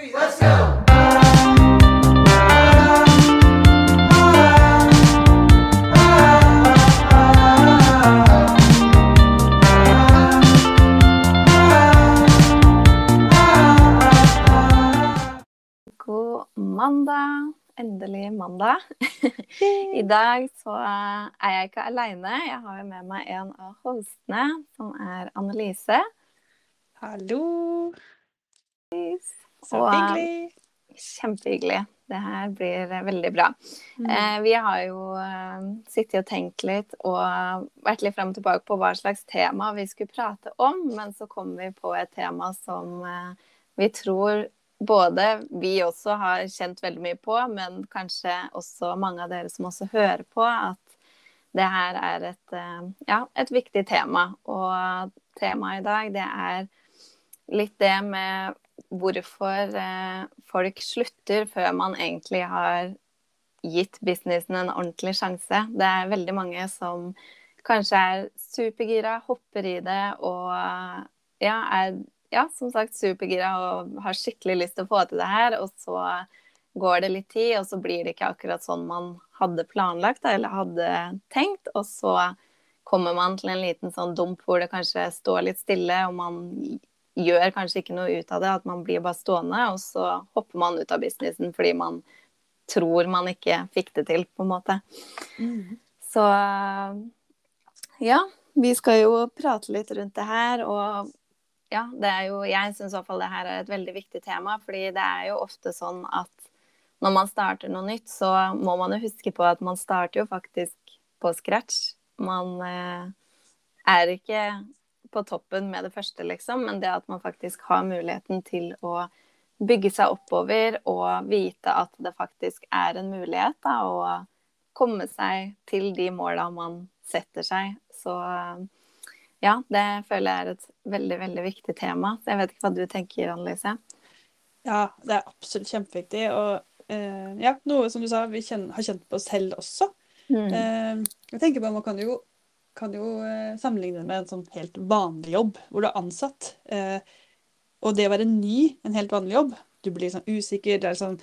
God mandag. Endelig mandag. I dag så er jeg ikke aleine. Jeg har jo med meg en av hostene, som er Annelise. Hallo. Så Og- hyggelig. Kjempehyggelig. Det her blir eh, veldig bra. Mm. Eh, vi har jo eh, sittet og tenkt litt og vært litt frem og tilbake på hva slags tema vi skulle prate om, men så kom vi på et tema som eh, vi tror både vi også har kjent veldig mye på, men kanskje også mange av dere som også hører på, at det her er et, eh, ja, et viktig tema. Og temaet i dag, det er litt det med hvorfor eh, folk slutter før man egentlig har gitt businessen en ordentlig sjanse. Det er veldig mange som kanskje er supergira, hopper i det og ja, er ja, som sagt supergira og har skikkelig lyst til å få til det her, og så går det litt tid, og så blir det ikke akkurat sånn man hadde planlagt eller hadde tenkt, og så kommer man til en liten sånn dump hvor det kanskje står litt stille, og man gjør kanskje ikke noe ut av det, at man blir bare stående, og så hopper man ut av businessen fordi man tror man ikke fikk det til, på en måte. Mm. Så ja, vi skal jo prate litt rundt det her, og ja, det er jo Jeg syns i hvert fall det her er et veldig viktig tema, fordi det er jo ofte sånn at når man starter noe nytt, så må man jo huske på at man starter jo faktisk på scratch. Man eh, er ikke på toppen med det første, liksom, men det at man faktisk har muligheten til å bygge seg oppover og vite at det faktisk er en mulighet da, å komme seg til de måla man setter seg. Så ja, det føler jeg er et veldig, veldig viktig tema. Så jeg vet ikke hva du tenker, Annelise? Ja, det er absolutt kjempeviktig. Og eh, ja, noe som du sa, vi kjenner, har kjent på oss selv også. Mm. Eh, jeg tenker på Man kan jo, kan jo eh, sammenligne det med en sånn helt vanlig jobb, hvor du er ansatt. Eh, og det å være ny, en helt vanlig jobb, du blir sånn usikker. det er sånn,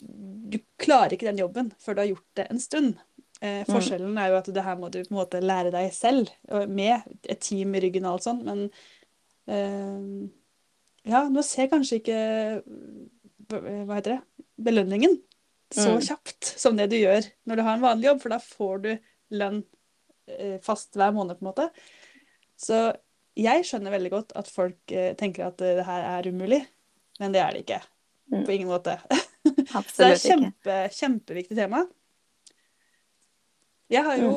Du klarer ikke den jobben før du har gjort det en stund. Eh, forskjellen er jo at det her må du på en måte lære deg selv, med et team i ryggen og alt sånt, men eh, ja, nå ser kanskje ikke hva heter det, belønningen så Mm. kjapt som det du gjør når du har en vanlig jobb, for da får du lønn eh, fast hver måned, på en måte. Så jeg skjønner veldig godt at folk eh, tenker at eh, det her er umulig, men det er det ikke. Mm. På ingen måte. Så det er et kjempe, kjempeviktig tema. Jeg har jo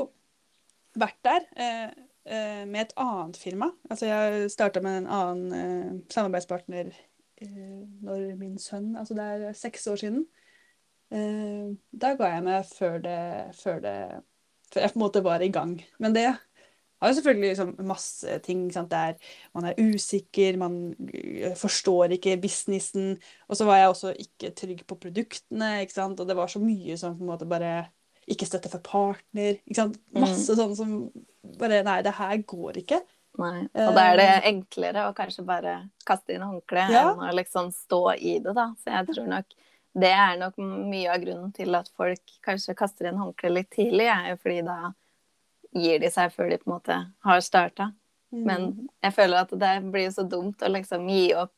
vært der eh, eh, med et annet firma. Altså jeg starta med en annen eh, samarbeidspartner eh, når min sønn Altså det er seks år siden. Eh, da ga jeg meg før det, før det Før jeg på en måte var i gang. Men det har jo selvfølgelig liksom masse ting. Sant? Det er, man er usikker, man eh, forstår ikke businessen. Og så var jeg også ikke trygg på produktene, ikke sant? og det var så mye som på en måte bare ikke støtte for partner. ikke sant? Masse sånn som bare Nei, det her går ikke. Nei. Og da er det enklere å kanskje bare kaste inn håndkleet Ja. enn å liksom stå i det, da. Så jeg tror nok det er nok mye av grunnen til at folk kanskje kaster inn håndkleet litt tidlig, er jo fordi da gir de seg før de på en måte har starta. Mm. Men jeg føler at det blir så dumt å liksom gi opp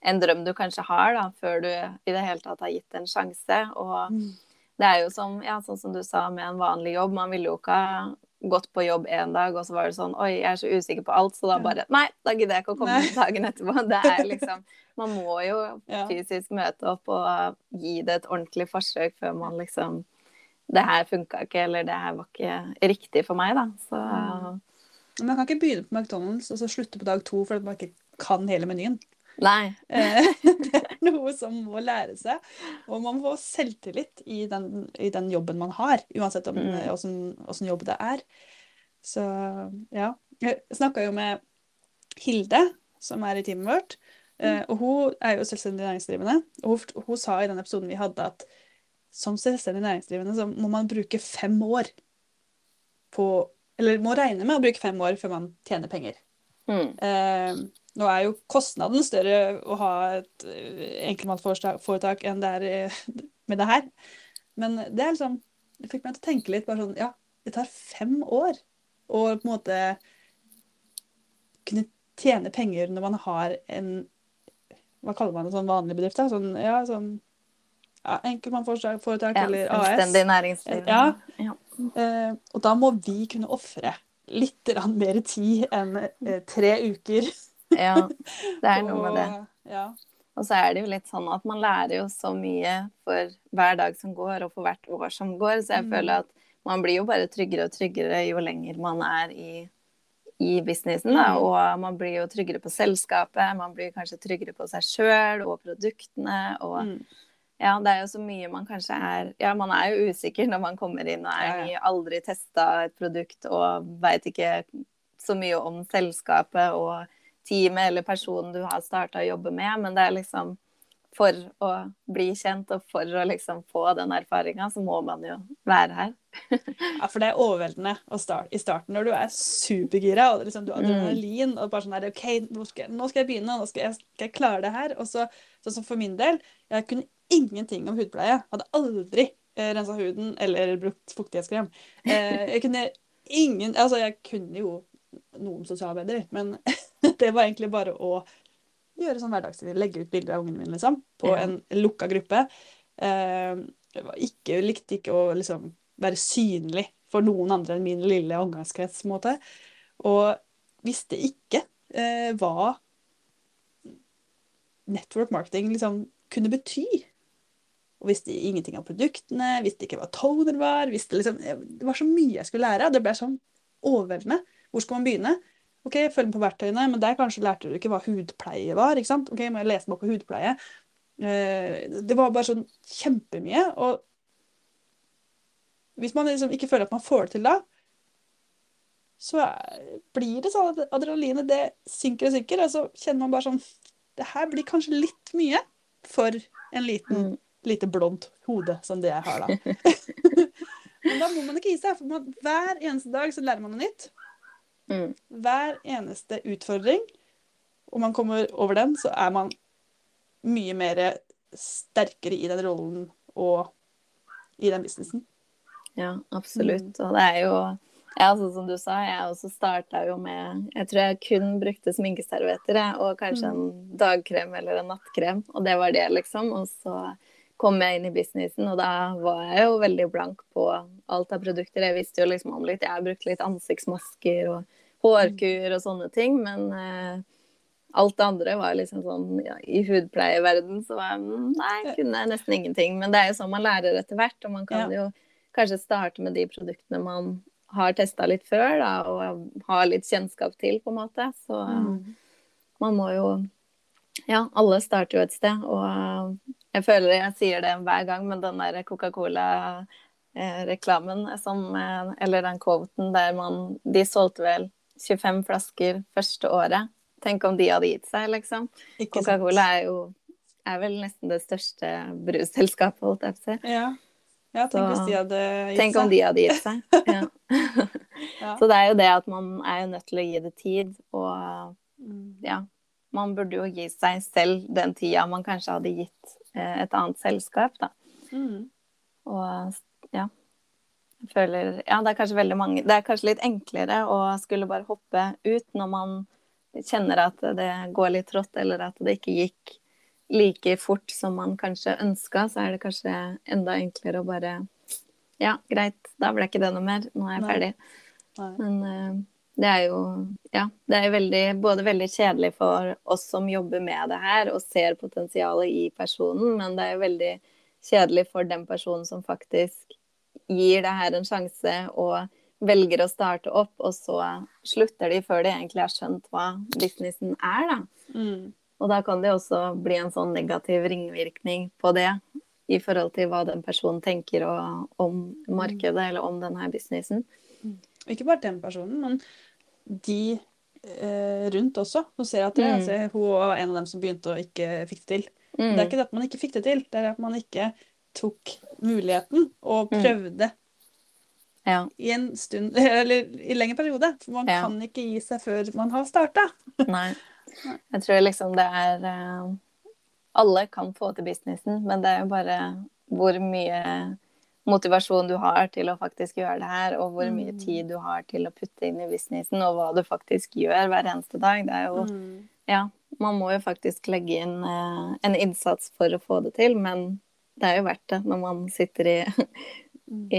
en drøm du kanskje har, da, før du i det hele tatt har gitt en sjanse. Og Mm. det er jo som, ja, sånn som du sa med en vanlig jobb, man ville jo ikke ha gått på jobb en dag, og så var det sånn Oi, jeg er så usikker på alt, så da bare Nei, da gidder jeg ikke å komme Nei. dagen etterpå. Det er liksom Man må jo Ja. fysisk møte opp og gi det et ordentlig forsøk før man liksom Det her funka ikke, eller det her var ikke riktig for meg, da. Så Mm. Men Man kan ikke begynne på McDonald's og så slutte på dag to fordi man ikke kan hele menyen. nei. Eh, Det er noe som må lære seg. Og man må få selvtillit i den, i den jobben man har, uansett om Mm. eh, åssen åssen jobb det er. Så ja. Jeg snakka jo med Hilde, som er i teamet vårt. eh, Og hun er jo selvstendig næringsdrivende. Og hun, hun sa i den episoden vi hadde, at som selvstendig næringsdrivende så må man bruke fem år på Eller må regne med å bruke fem år før man tjener penger. Mm. Eh, Nå er jo kostnaden større å ha et eh, enkeltmannsforetak enn det er eh, med det her. Men det er liksom Det fikk meg til å tenke litt bare sånn Ja, det tar fem år å på en måte kunne tjene penger når man har en Hva kaller man en sånn vanlig bedrift? da? Sånn, ja, sånn ja, enkeltmannsforetak Ja, eller AS. selvstendig næringsliv. Ja. Ja. Eh, og da må vi kunne ofre litt mer tid enn tre uker. Ja, det er noe med det. Ja. Og så er det jo litt sånn at man lærer jo så mye for hver dag som går, og for hvert år som går, så jeg Mm. føler at man blir jo bare tryggere og tryggere jo lenger man er i, i businessen, da. Mm. Og man blir jo tryggere på selskapet, man blir kanskje tryggere på seg sjøl og produktene, og Mm. ja, det er jo så mye man kanskje er Ja, man er jo usikker når man kommer inn og er ny, aldri testa et produkt og veit ikke så mye om selskapet og teamet eller personen du har starta å jobbe med, men det er liksom for å bli kjent og for å liksom få den erfaringa, så må man jo være her. Ja, for det er overveldende å starte, i starten når du er supergira og liksom, du har Mm. adrenalin og bare sånn her OK, nå skal, nå skal jeg begynne, nå skal jeg, skal jeg klare det her. Og så, sånn som for min del, jeg kunne ingenting om hudpleie. Hadde aldri eh, rensa huden eller brukt fuktighetskrem. Eh, jeg kunne ingen Altså, jeg kunne jo noen sosialarbeider, men det var egentlig bare å gjøre sånn hverdagsliv. Legge ut bilder av ungene mine, liksom, på Ja. en lukka gruppe. Eh, ikke, likte ikke å liksom være synlig for noen andre enn min lille omgangskrets. på en måte. Og visste ikke eh, hva network marketing liksom kunne bety. Og visste ingenting om produktene, visste ikke hva toner var. visste liksom, Det var så mye jeg skulle lære. Det ble sånn overveldende. Hvor skal man begynne? Ok, Følg med på verktøyene, men der kanskje lærte du ikke hva hudpleie var. ikke sant? Ok, Må jeg lese meg på hudpleie? Eh, det var bare sånn kjempemye. Og hvis man liksom ikke føler at man får det til da, så blir det sånn at adrenalinet det synker og synker, og så kjenner man bare sånn Det her blir kanskje litt mye for en liten, Mm. lite blondt hode som det jeg har, da. Men da må man ikke gi seg, for man, hver eneste dag så lærer man noe nytt. Mm. Hver eneste utfordring, om man kommer over den, så er man mye mer sterkere i den rollen og i den businessen. Ja, absolutt. Og det er jo ja, sånn som du sa, jeg også starta jo med Jeg tror jeg kun brukte sminkeservietter og kanskje en dagkrem eller en nattkrem, og det var det, liksom. Og så kom jeg inn i businessen, og da var jeg jo veldig blank på alt av produkter. Jeg visste jo liksom om litt Jeg brukte litt ansiktsmasker og hårkur og sånne ting, men eh, alt det andre var liksom sånn ja, I hudpleieverden så var jeg mm, Nei, kunne jeg nesten ingenting. Men det er jo sånn man lærer etter hvert, og man kan jo kanskje starte med de produktene man har testa litt før, da, og har litt kjennskap til, på en måte. Så Mm. man må jo Ja, alle starter jo et sted, og jeg føler jeg sier det hver gang, men den der Coca-Cola-reklamen som eh, Eller den quoten der man De solgte vel 25 flasker første året. Tenk om de hadde gitt seg, liksom. Coca-Cola er jo er vel nesten det største brusselskapet, holdt jeg på å si. Ja. ja, tenk Så- hvis de hadde gitt Tenk om de hadde gitt seg. Ja. Ja. Så det er jo det at man er jo nødt til å gi det tid, og Mm. ja, man burde jo gi seg selv den tida man kanskje hadde gitt eh, et annet selskap, da. Mm. Og ja, jeg føler Ja, det er kanskje veldig mange Det er kanskje litt enklere å skulle bare hoppe ut når man kjenner at det går litt trått, eller at det ikke gikk like fort som man kanskje ønska, så er det kanskje enda enklere å bare Ja, greit, da ble ikke det noe mer. Nå er jeg Nei. ferdig. Nei. Men uh, det er jo Ja, det er veldig, både veldig kjedelig for oss som jobber med det her og ser potensialet i personen, men det er jo veldig kjedelig for den personen som faktisk gir det her en sjanse og velger å starte opp, og så slutter de før de egentlig har skjønt hva businessen er, da. Mm. Og da kan det også bli en sånn negativ ringvirkning på det i forhold til hva den personen tenker og, om markedet eller om denne businessen. Og Ikke bare den personen, men de eh, rundt også. Som ser at det, Mm. altså, hun var en av dem som begynte og ikke fikk det til. Mm. Det er ikke det at man ikke fikk det til, det er at man ikke tok muligheten og Mm. prøvde Ja. i en stund, eller i lengre periode. For man Ja. kan ikke gi seg før man har starta. Nei. Jeg tror liksom det er uh, Alle kan få til businessen, men det er jo bare hvor mye motivasjon du har til å faktisk gjøre det her, og hvor mye Mm. tid du har til å putte inn i businessen, og hva du faktisk gjør hver eneste dag. Det er jo Mm. Ja, man må jo faktisk legge inn uh, en innsats for å få det til, men det er jo verdt det når man sitter i,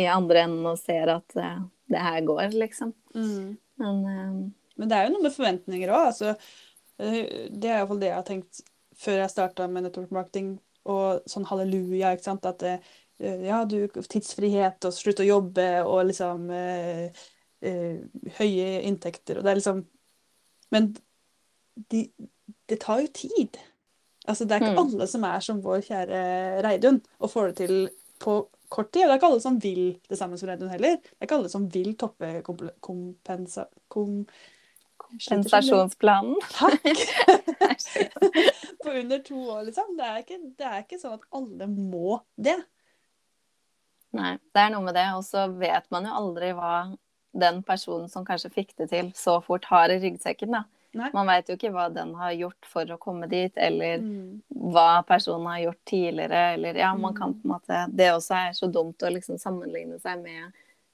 i andre enden og ser at uh, det her går, liksom. Mm. Men uh, Men det er jo noe med forventninger òg. Altså, eh, det er iallfall det jeg har tenkt før jeg starta med network marketing og sånn halleluja. ikke sant? At ja, du tidsfrihet og slutt å jobbe og liksom høye inntekter og det er liksom Men de, det tar jo tid. Altså, det er ikke Mm. alle som er som vår kjære Reidun og får det til på kort tid. Og det er ikke alle som vil det samme som Reidun heller. Det er ikke alle som vil toppe kompensa... Kom, Kompensasjonsplanen Takk! på under to år, liksom. Det er, ikke, det er ikke sånn at alle må det. Nei, det er noe med det. Og så vet man jo aldri hva den personen som kanskje fikk det til så fort, har i ryggsekken. da. Nei. Man veit jo ikke hva den har gjort for å komme dit, eller Mm. hva personen har gjort tidligere, eller ja, man kan på en måte Det også er så dumt å liksom sammenligne seg med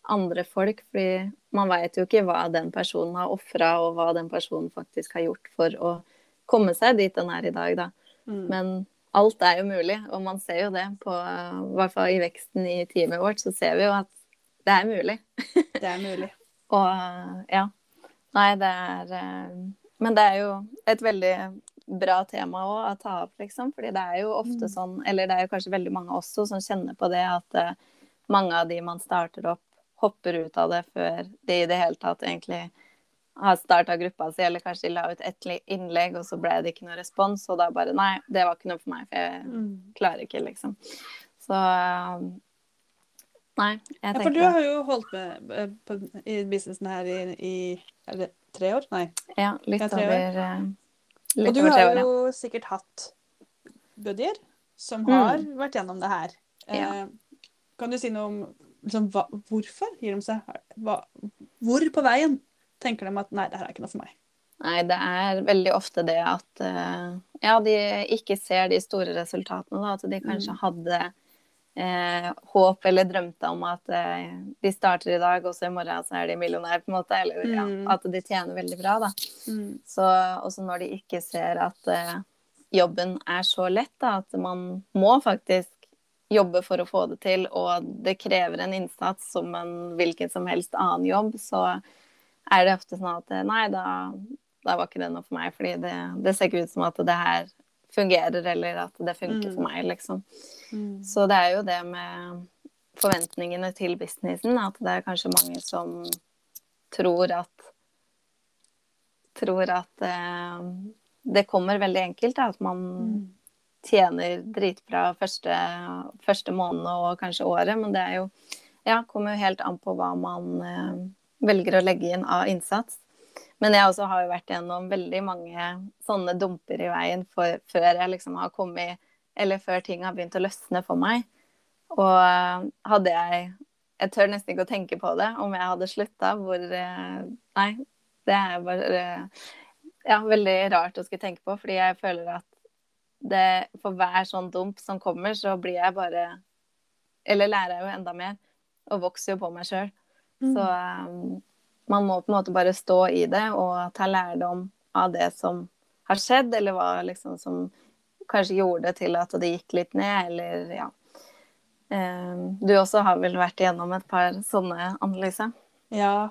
andre folk, fordi man veit jo ikke hva den personen har ofra, og hva den personen faktisk har gjort for å komme seg dit den er i dag, da. Mm. Men alt er jo mulig, og man ser jo det på I hvert fall i veksten i teamet vårt, så ser vi jo at det er mulig. Det er mulig. Og ja. Nei, det er eh, Men det er jo et veldig bra tema å ta opp, liksom. Fordi det er jo ofte Mm. sånn, eller det er jo kanskje veldig mange også som kjenner på det, at eh, mange av de man starter opp, hopper ut av det før de i det hele tatt egentlig har starta gruppa si, eller kanskje de la ut ett innlegg, og så ble det ikke noe respons, og da bare Nei, det var ikke noe for meg, for jeg Mm. klarer ikke, liksom. Så Nei, jeg Ja, for du har jo holdt med eh, på, i businessen her i, i tre år? Nei. Ja, litt Ja, over eh, Og Litt du over tre har år, ja. jo sikkert hatt buddier som har vært gjennom det her. Ja. Eh, kan du si noe om liksom, hva, hvorfor gir de seg? Hva, hvor på veien tenker de at nei, det her er ikke noe for meg? Nei, det er veldig ofte det at eh, ja, de ikke ser de store resultatene, da. At de kanskje Mm. hadde eh, håp eller drømte om at eh, de starter i dag, og så i morgen så er de millionær, på en måte. Eller ja, Mm. at de tjener veldig bra, da. Mm. Så også når de ikke ser at eh, jobben er så lett, da, at man må faktisk jobbe for å få det til, og det krever en innsats som en hvilken som helst annen jobb, så er det ofte sånn at eh, nei, da, da var ikke det noe for meg, fordi det, det ser ikke ut som at det her fungerer, eller at det funker for Mm. meg, liksom. Mm. Så det er jo det med forventningene til businessen, at det er kanskje mange som tror at tror at eh, det kommer veldig enkelt, da, at man Mm. tjener dritbra første, første måned og kanskje året, men det er jo ja, kommer jo helt an på hva man eh, velger å legge inn av innsats. Men jeg også har jo vært gjennom veldig mange sånne dumper i veien for, før jeg liksom har kommet Eller før ting har begynt å løsne for meg. Og eh, hadde jeg Jeg tør nesten ikke å tenke på det, om jeg hadde slutta hvor eh, Nei, det er bare ja, veldig rart å skulle tenke på, fordi jeg føler at det, for hver sånn dump som kommer, så blir jeg bare Eller lærer jeg jo enda mer, og vokser jo på meg sjøl. Mm. Så um, man må på en måte bare stå i det og ta lærdom av det som har skjedd, eller hva liksom som kanskje gjorde det til at det gikk litt ned, eller ja. Um, du også har vel vært igjennom et par sånne, Annelise? Ja.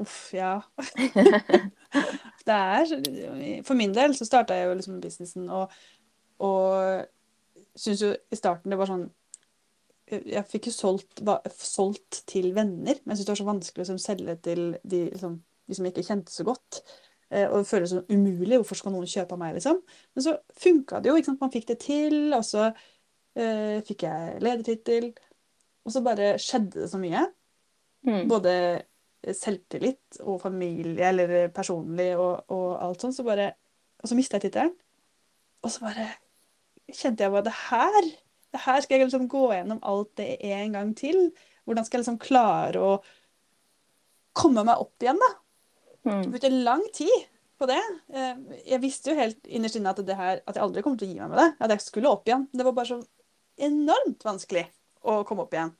Uff, ja. det er For min del så starta jeg jo liksom businessen og, og syns jo i starten det var sånn Jeg fikk jo solgt, solgt til venner, men jeg syntes det var så vanskelig å liksom selge til de, liksom, de som jeg ikke kjente så godt. Eh, Og det føles så umulig. Hvorfor skal noen kjøpe av meg, liksom? Men så funka det jo. ikke sant? Man fikk det til, og så eh, fikk jeg ledertittel. Og så bare skjedde det så mye. Mm. Både selvtillit og familie, eller personlig og, og alt sånt. Så bare, og så mista jeg tittelen. Og så bare kjente jeg bare det her det her skal jeg liksom gå gjennom alt det en gang til. Hvordan skal jeg liksom klare å komme meg opp igjen, da? Mm. Brukte lang tid på det. Eh, Jeg visste jo helt innerst inne at, det her, at jeg aldri kom til å gi meg med det. At jeg skulle opp igjen. Det var bare så enormt vanskelig å komme opp igjen.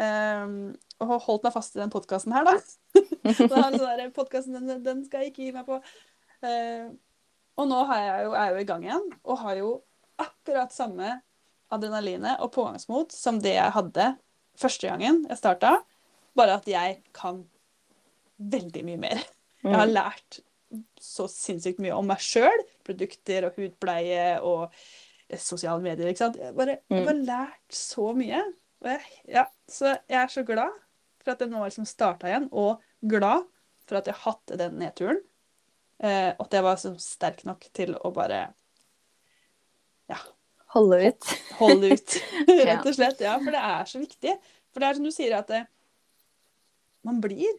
Um, og holdt meg fast i den podkasten her, da. sånn Podkasten, den, den, skal jeg ikke gi meg på. Uh, og nå jeg jo, er jeg jo i gang igjen, og har jo akkurat samme adrenalinet og pågangsmot som det jeg hadde første gangen jeg starta, bare at jeg kan veldig mye mer. Jeg har mm. lært så sinnssykt mye om meg sjøl, produkter og hudpleie og sosiale medier. ikke sant? Jeg bare, jeg har mm. lært så mye. Jeg, ja, så jeg er så glad for at jeg nå liksom starta igjen, og glad for at jeg hatt den nedturen. Eh, og at jeg var så sterk nok til å bare. Holde ut. Holde ut, rett og slett. Ja, for det er så viktig. For det er som du sier, at det, man blir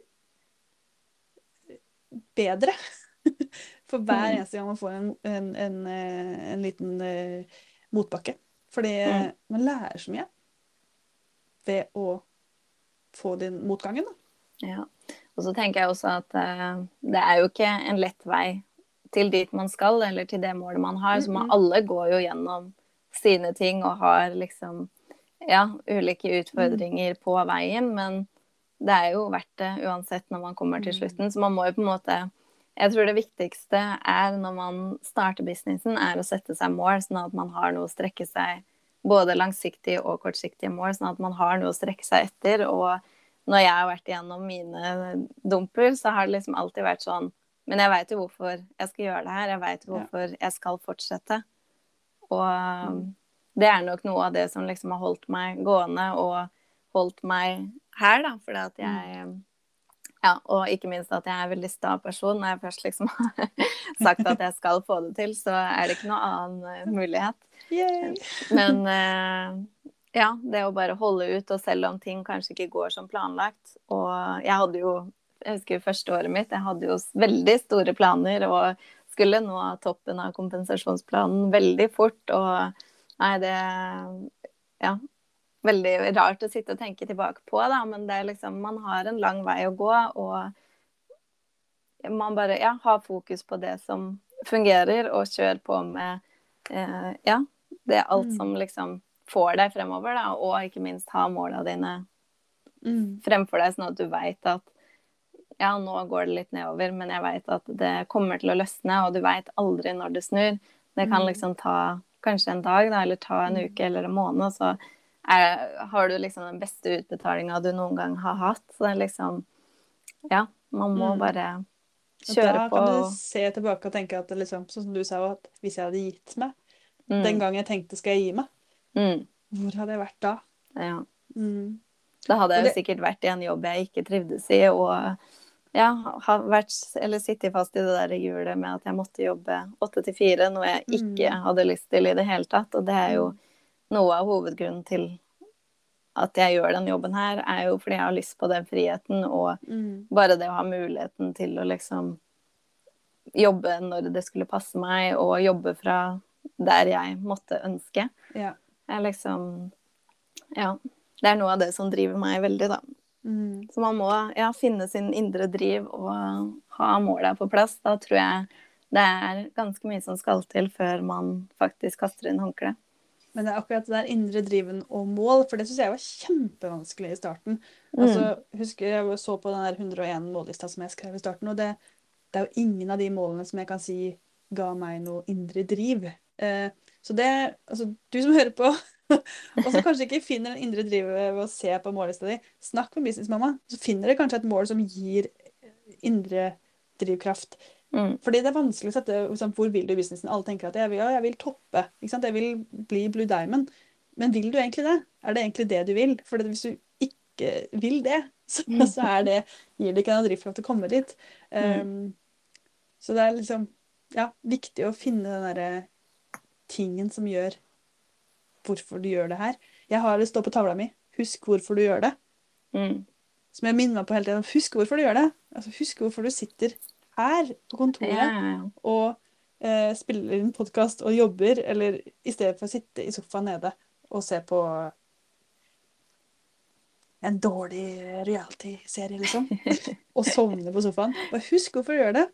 bedre for hver mm. eneste gang man får en, en, en, eh, en liten uh, motbakke. Fordi mm. man lærer så mye ved å få den motgangen. Da. Ja. Og så tenker jeg også at uh, det er jo ikke en lett vei til dit man skal, eller til det målet man har. Så man, alle går jo gjennom sine ting og har liksom ja, ulike utfordringer mm. på veien. Men det er jo verdt det uansett når man kommer til mm. slutten. Så man må jo på en måte Jeg tror det viktigste er når man starter businessen, er å sette seg mål, sånn at man har noe å strekke seg både langsiktige og kortsiktige mål, sånn at man har noe å strekke seg etter. Og når jeg har vært igjennom mine dumper, så har det liksom alltid vært sånn Men jeg veit jo hvorfor jeg skal gjøre det her. Jeg veit hvorfor jeg skal fortsette. Og mm. det er nok noe av det som liksom har holdt meg gående og holdt meg her, da. Fordi at jeg mm. Ja, og ikke minst at jeg er en veldig sta person. Når jeg først liksom har sagt at jeg skal få det til, så er det ikke noe annen eh, mulighet. Yay. Men uh, ja, det å bare holde ut, og selv om ting kanskje ikke går som planlagt Og jeg hadde jo, jeg husker første året mitt, jeg hadde jo veldig store planer og skulle nå toppen av kompensasjonsplanen veldig fort. Og nei, det Ja, veldig rart å sitte og tenke tilbake på, da, men det er liksom Man har en lang vei å gå, og man bare ja, har fokus på det som fungerer, og kjør på med eh, ja, det er alt mm. som liksom får deg fremover, da, og ikke minst ha måla dine mm. fremfor deg, sånn at du veit at ja, nå går det litt nedover, men jeg veit at det kommer til å løsne, og du veit aldri når det snur. Det kan mm. liksom ta kanskje en dag, da, eller ta en mm. uke eller en måned, så er, har du liksom den beste utbetalinga du noen gang har hatt. Så det er liksom Ja, man må mm. bare kjøre på. Da kan du se tilbake og tenke at det liksom, sånn som du sa, at hvis jeg hadde gitt meg mm. den gang jeg tenkte skal jeg gi meg, mm. hvor hadde jeg vært da? Ja. Mm. Da hadde jeg jo sikkert vært i en jobb jeg ikke trivdes i, og ja, har vært, eller sittet fast i det der hjulet med at jeg måtte jobbe åtte til fire, noe jeg ikke mm. hadde lyst til i det hele tatt. Og det er jo noe av hovedgrunnen til at jeg gjør den jobben her, er jo fordi jeg har lyst på den friheten, og mm. bare det å ha muligheten til å liksom jobbe når det skulle passe meg, og jobbe fra der jeg måtte ønske, ja. er liksom Ja. Det er noe av det som driver meg veldig, da. Mm. Så man må ja, finne sin indre driv og ha måla på plass. Da tror jeg det er ganske mye som skal til før man faktisk kaster inn håndkleet. Men det er akkurat det der indre driven og mål, for det syns jeg var kjempevanskelig i starten. Mm. Altså, husker Jeg så på den der 101 mållista som jeg skrev i starten, og det, det, er jo ingen av de målene som jeg kan si ga meg noe indre driv. Eh, så det Altså, du som hører på, og som kanskje ikke finner den indre drivet ved å se på mållista di, snakk med businessmamma, så finner dere kanskje et mål som gir indre drivkraft. Mm. Fordi det er vanskelig å sette liksom, Hvor vil du i businessen? Alle tenker at jeg vil, ja, jeg vil toppe. Jeg vil bli Blue Diamond. Men vil du egentlig det? Er det egentlig det du vil? For hvis du ikke vil det, så, mm. så er det, gir det ikke noen drivkraft til å komme dit. Um, så det er liksom ja, viktig å finne den derre tingen som gjør hvorfor du gjør det her. Jeg har det stå på tavla mi. Husk hvorfor du gjør det. Mm. Som jeg minner meg på hele tiden. Husk hvorfor du gjør det. Altså, husk hvorfor du sitter her på kontoret ja, ja, ja. og eh, spiller inn podkast og jobber, eller i stedet for å sitte i sofaen nede og se på en dårlig reality-serie, liksom. og sovne på sofaen. Bare husk hvorfor du gjør det.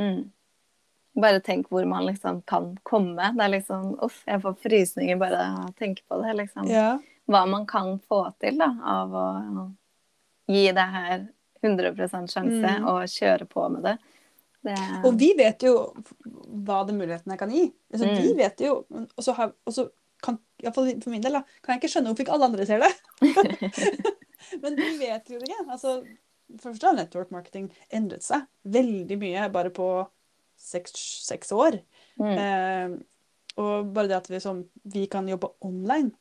Mm. Bare tenk hvor man liksom kan komme. Det er liksom Uff, jeg får frysninger bare av å tenke på det. liksom. Ja. Hva man kan få til da, av å gi det her 100 sjanse Mm. og kjøre på med det. det Og vi vet jo hva de mulighetene kan gi. Altså, Mm. Vi vet jo, og så, har, og så kan, i hvert fall for min del, da, kan jeg ikke skjønne hvorfor ikke alle andre ser det. Men vi vet jo det ikke. Altså, først har network marketing endret seg veldig mye bare på seks, år. mm. Eh, og bare det at vi, som, vi kan jobbe online,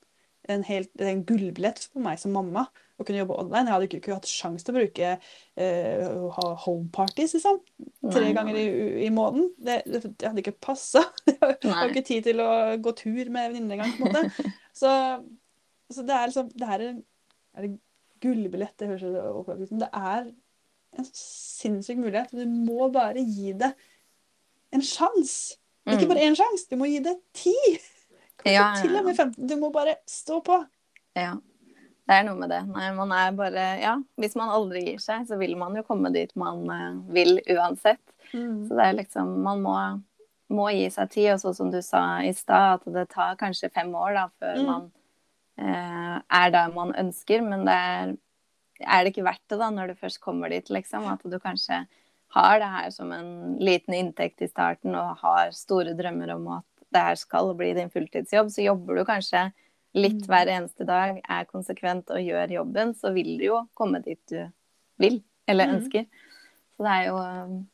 en, helt, en gullbillett for meg som mamma å kunne jobbe online. Jeg hadde ikke, ikke hatt sjanse til å bruke eh, ha home parties, liksom. Tre Nei, ganger i, i måneden. Det, det, det hadde ikke passa. Jeg har ikke tid til å gå tur med venninnene engang, på en måte. Så, så det er liksom Det her er, er det gullbillett, det høres opplagt ut som. Det er en sinnssyk mulighet. Du må bare gi det en sjanse. Ikke Mm. bare én sjanse, du må gi det ti. Kanskje Ja, til og med 15. Du må bare stå på. Ja. Det er noe med det. Nei, man er bare Ja, hvis man aldri gir seg, så vil man jo komme dit man eh, vil uansett. Så det er liksom Man må, må gi seg tid, og så som du sa i stad, at det tar kanskje fem år da før Mm. man eh, er der man ønsker, men det er er det ikke verdt det da, når du først kommer dit, liksom? At du kanskje har det her som en liten inntekt i starten og har store drømmer om at det her skal bli din fulltidsjobb, så jobber du kanskje litt Mm. hver eneste dag, er konsekvent og gjør jobben, så vil du jo komme dit du vil eller Mm. ønsker. Så det er jo um,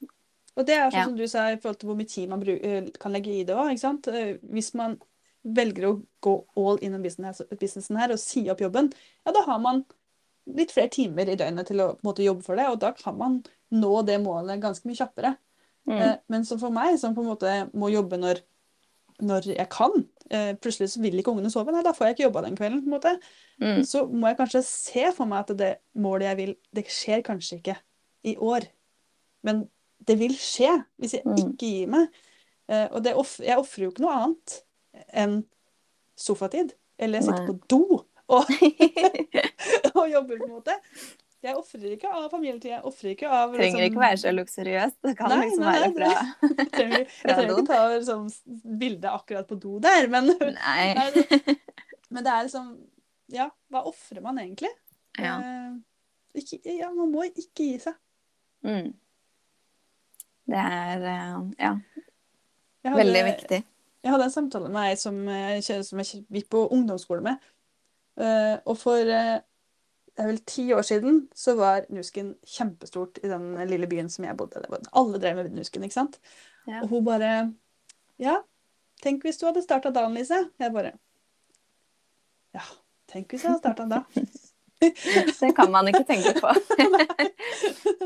Og det er sånn Ja. som du sa i forhold til hvor mye tid man eh, kan legge i det òg. Hvis man velger å gå all in business, businessen her og si opp jobben, ja, da har man litt flere timer i døgnet til å måte, jobbe for det, og da kan man nå det målet ganske mye kjappere. mm, Eh, Men som for meg, som på en måte må jobbe når, når jeg kan eh, Plutselig så vil ikke ungene sove, nei, da får jeg ikke jobba den kvelden. på en måte. mm, Så må jeg kanskje se for meg at det målet jeg vil, det skjer kanskje ikke i år. Men det vil skje hvis jeg Mm. ikke gir meg. Eh, Og det off jeg ofrer jo ikke noe annet enn sofatid. Eller jeg sitter Nei. på do og, og jobber, på en måte. Jeg ofrer ikke av familietid. Jeg ofrer ikke av trenger liksom- ikke være så luksuriøst. Det kan Nei, liksom nei, være fra Jeg trenger, jeg trenger ikke ta liksom, bilde akkurat på do der, men, Nei. Nei, men det er liksom Ja, hva ofrer man egentlig? Ja. Eh, ikke, ja, man må ikke gi seg. Mm. Det er eh, ja, hadde, veldig viktig. Jeg hadde en samtale med ei som, eh, som jeg gikk på ungdomsskole med. Uh, og for eh, det er vel ti år siden så var Nusken kjempestort i den lille byen som jeg bodde i. Alle drev med Nusken, ikke sant? Ja. Og hun bare Ja, tenk hvis du hadde starta da, Lise. Jeg bare Ja, tenk hvis jeg hadde starta da. Det kan man ikke tenke på.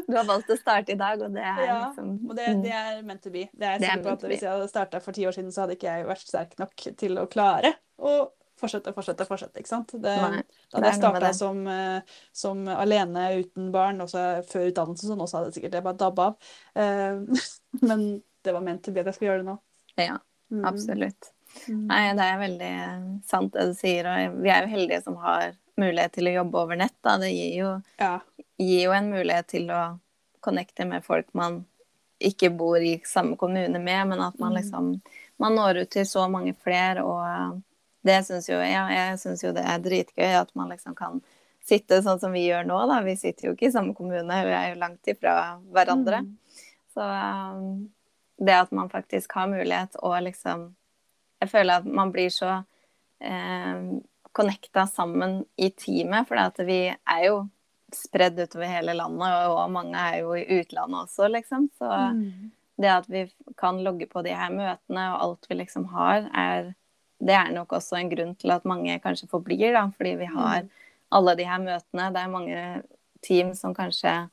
Du har valgt å starte i dag, og det er Ja, liksom Og det, det er meant to be. Det er jeg er sikker på at. Hvis jeg hadde starta for ti år siden, så hadde ikke jeg vært sterk nok til å klare å fortsette, fortsette, fortsette. ikke sant? Det, Nei, da hadde jeg starta som, eh, som alene uten barn, også før utdannelsen, så nå så hadde jeg sikkert det bare dabba av. Eh, Men det var ment til be at jeg skulle gjøre det nå. Ja, Mm. absolutt. Mm. Nei, det er veldig sant det du sier, og vi er jo heldige som har mulighet til å jobbe over nett. Da. Det gir jo, Ja. gir jo en mulighet til å connecte med folk man ikke bor i samme kommune med, men at man Mm. liksom man når ut til så mange flere, og det syns jo ja, jeg synes jo det er dritgøy at man liksom kan sitte sånn som vi gjør nå, da. Vi sitter jo ikke i samme kommune, vi er jo langt ifra hverandre. Mm. Så um, det at man faktisk har mulighet og liksom Jeg føler at man blir så eh, connecta sammen i teamet, for at vi er jo spredd utover hele landet, og mange er jo i utlandet også, liksom. Så Mm. det at vi kan logge på de her møtene og alt vi liksom har, er Det er nok også en grunn til at mange kanskje forblir, da, fordi vi har Mm. alle de her møtene. Det er mange team som kanskje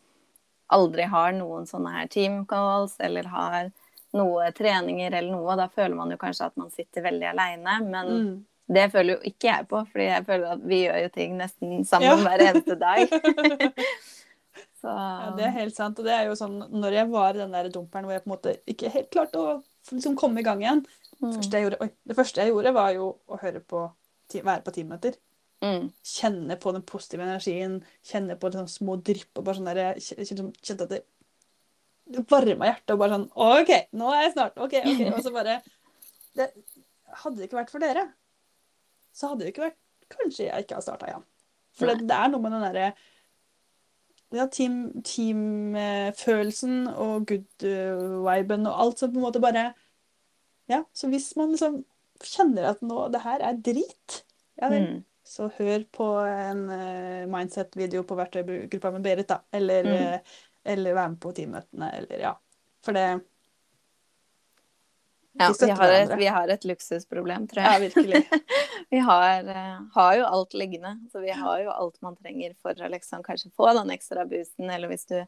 aldri har noen sånne her team calls, eller har noe treninger eller noe. Da føler man jo kanskje at man sitter veldig aleine, men Mm. det føler jo ikke jeg på, fordi jeg føler at vi gjør jo ting nesten sammen Ja. hver eneste dag. Så Ja, det er helt sant. Og det er jo sånn, når jeg var i den der dumperen hvor jeg på en måte ikke helt klarte å liksom komme i gang igjen mm, første jeg gjorde, oi, Det første jeg gjorde, var jo å høre på, være på teammøter. mm, Kjenne på den positive energien, kjenne på sånne små drypp og bare sånn der, kjente at det det varma hjertet og bare sånn OK, nå er jeg snart. OK, OK. Og så bare det, Hadde det ikke vært for dere, så hadde det ikke vært Kanskje jeg ikke har starta igjen. For det, det, er noe med den derre ja, teamfølelsen team, og good-viben og alt som på en måte bare Ja, så hvis man liksom kjenner at nå det her er drit, ja vel, mm. så hør på en uh, mindset-video på verktøygruppa med Berit, da. Eller, mm. uh, eller vær med på teammøtene, eller ja. For det ja, vi har, et, vi har, et, luksusproblem, tror jeg. Ja, virkelig. vi har, uh, har, jo alt liggende. Så vi har jo alt man trenger for å liksom kanskje få den ekstra boosten. Eller hvis du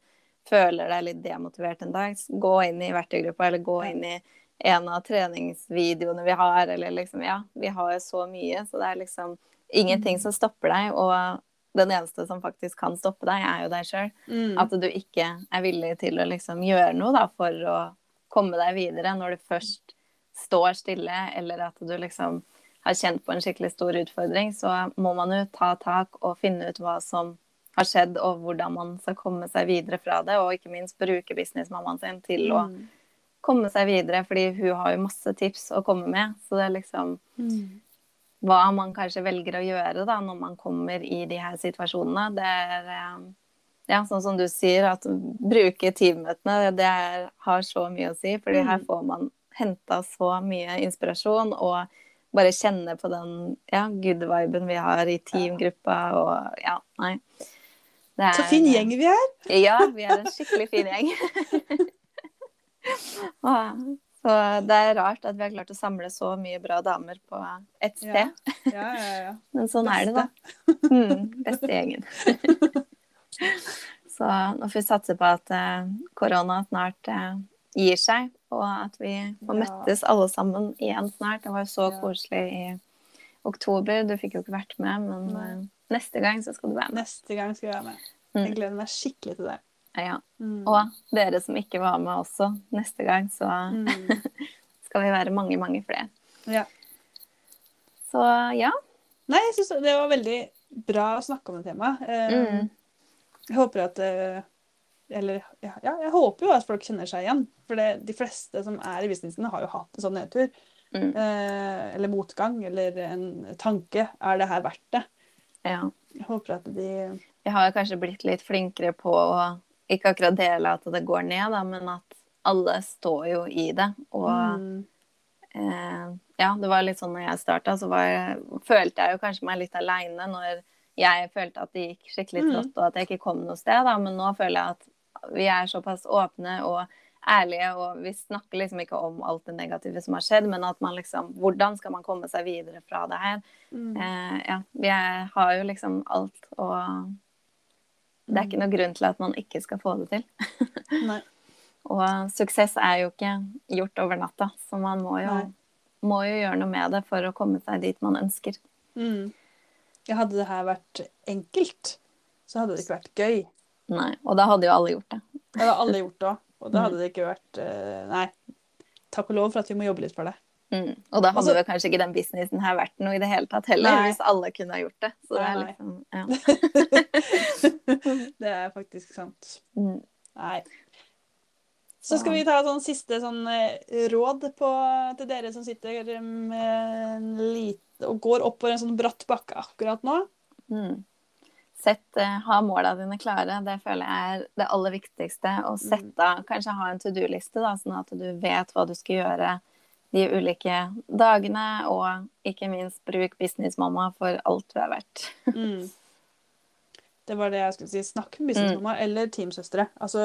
føler deg litt demotivert en dag, gå inn i verktøygruppa eller gå inn i en av treningsvideoene vi har, eller liksom Ja, vi har jo så mye, så det er liksom ingenting mm. som stopper deg. Og den eneste som faktisk kan stoppe deg, er jo deg sjøl. Mm. At du ikke er villig til å liksom gjøre noe da, for å komme deg videre når du først står stille, eller at du liksom har kjent på en skikkelig stor utfordring, så må man jo ta tak og finne ut hva som har skjedd, og hvordan man skal komme seg videre fra det, og ikke minst bruke businessmammaen sin til mm. å komme seg videre, fordi hun har jo masse tips å komme med. Så det er liksom mm. Hva man kanskje velger å gjøre da, når man kommer i de her situasjonene, det er eh, ja, sånn som du sier, at bruke teammøtene, det er, har så mye å si. fordi mm. her får man henta så mye inspirasjon og bare kjenne på den ja, good-viben vi har i teamgruppa og ja, nei. Er, så fin gjeng vi er! Ja, vi er en skikkelig fin gjeng. så det er rart at vi har klart å samle så mye bra damer på ett sted. Ja. Ja, ja, Men sånn beste. er det, da. Mm, beste gjengen. så nå får vi satse på at uh, korona snart uh, gir seg, og at vi får møttes alle sammen igjen snart. Det var jo så koselig i oktober. Du fikk jo ikke vært med, men uh, neste gang så skal du være med. Neste gang skal jeg være med. Mm. Jeg gleder meg skikkelig til det. Ja. Mm. Og dere som ikke var med også, neste gang så mm. skal vi være mange, mange flere. Ja. Så ja. Nei, jeg syns det var veldig bra å snakke om det temaet. Uh, jeg håper at uh, eller ja, jeg håper jo at folk kjenner seg igjen. For det, de fleste som er i businessen, har jo hatt en sånn nedtur. Mm. Eh, eller motgang, eller en tanke. Er det her verdt det? Ja. Jeg håper at de Jeg har kanskje blitt litt flinkere på å ikke akkurat dele at det går ned, da, men at alle står jo i det. Og mm. eh, ja, det var litt sånn når jeg starta, så jeg, følte jeg jo kanskje meg litt aleine når jeg følte at det gikk skikkelig mm. trått, og at jeg ikke kom noe sted. Da. Men nå føler jeg at vi er såpass åpne og ærlige, og vi snakker liksom ikke om alt det negative som har skjedd, men at man liksom Hvordan skal man komme seg videre fra det her? Mm. Eh, ja, vi er, har jo liksom alt, og det er ikke noe grunn til at man ikke skal få det til. Nei. og suksess er jo ikke gjort over natta, så man må jo, må jo, gjøre noe med det for å komme seg dit man ønsker. Mm. Ja, hadde det her vært enkelt, så hadde det ikke vært gøy. Nei, og da hadde jo alle gjort det. Det hadde alle gjort det òg. Og da hadde det ikke vært uh, Nei. Takk og lov for at vi må jobbe litt for det. Mm. Og da hadde altså, kanskje ikke den businessen her vært noe i det hele tatt heller, nei. hvis alle kunne ha gjort det. Så det er liksom ja. det er faktisk sant. Mm. Nei. Så skal vi ta sånn siste sånn eh, råd på, til dere som sitter med en lite og går oppover en sånn bratt bakke akkurat nå. Mm. Sett, uh, ha måla dine klare. Det føler jeg er det aller viktigste. Og sett sette, kanskje ha en to do-liste, sånn at du vet hva du skal gjøre de ulike dagene. Og ikke minst bruk businessmamma for alt du er verdt. mm. Det var det jeg skulle si. Snakk med businessmamma mm. eller teamsøstre. Altså,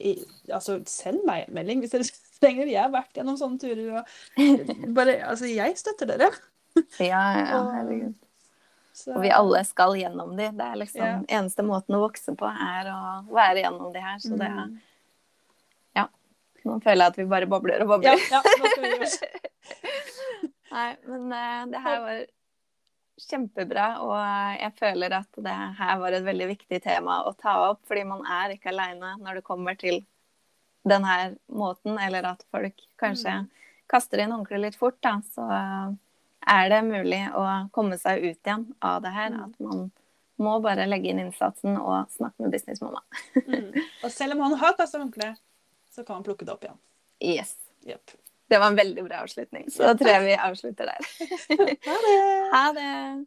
i, altså, send meg en melding hvis dere trenger. Jeg har vært gjennom sånne turer. Og bare, altså, jeg støtter dere. ja, ja, herregud. Så... Og vi alle skal gjennom de. Det er liksom ja. eneste måten å vokse på, er å være gjennom de her. Så det er Ja. Nå føler jeg at vi bare bobler og bobler. Ja, ja, nå skal vi gjøre Nei, men uh, det her var kjempebra, og jeg føler at det her var et veldig viktig tema å ta opp, fordi man er ikke aleine når det kommer til denne måten, eller at folk kanskje mm. kaster inn håndkleet litt fort, da. Så uh, er det mulig å komme seg ut igjen av det her. Mm. At man må bare legge inn innsatsen og snakke med businessmamma. mm. Og selv om han har kasta håndkle, så kan han plukke det opp igjen. Yes. Jepp. Det var en veldig bra avslutning. Så da tror jeg vi avslutter der. Ha det! Ha det!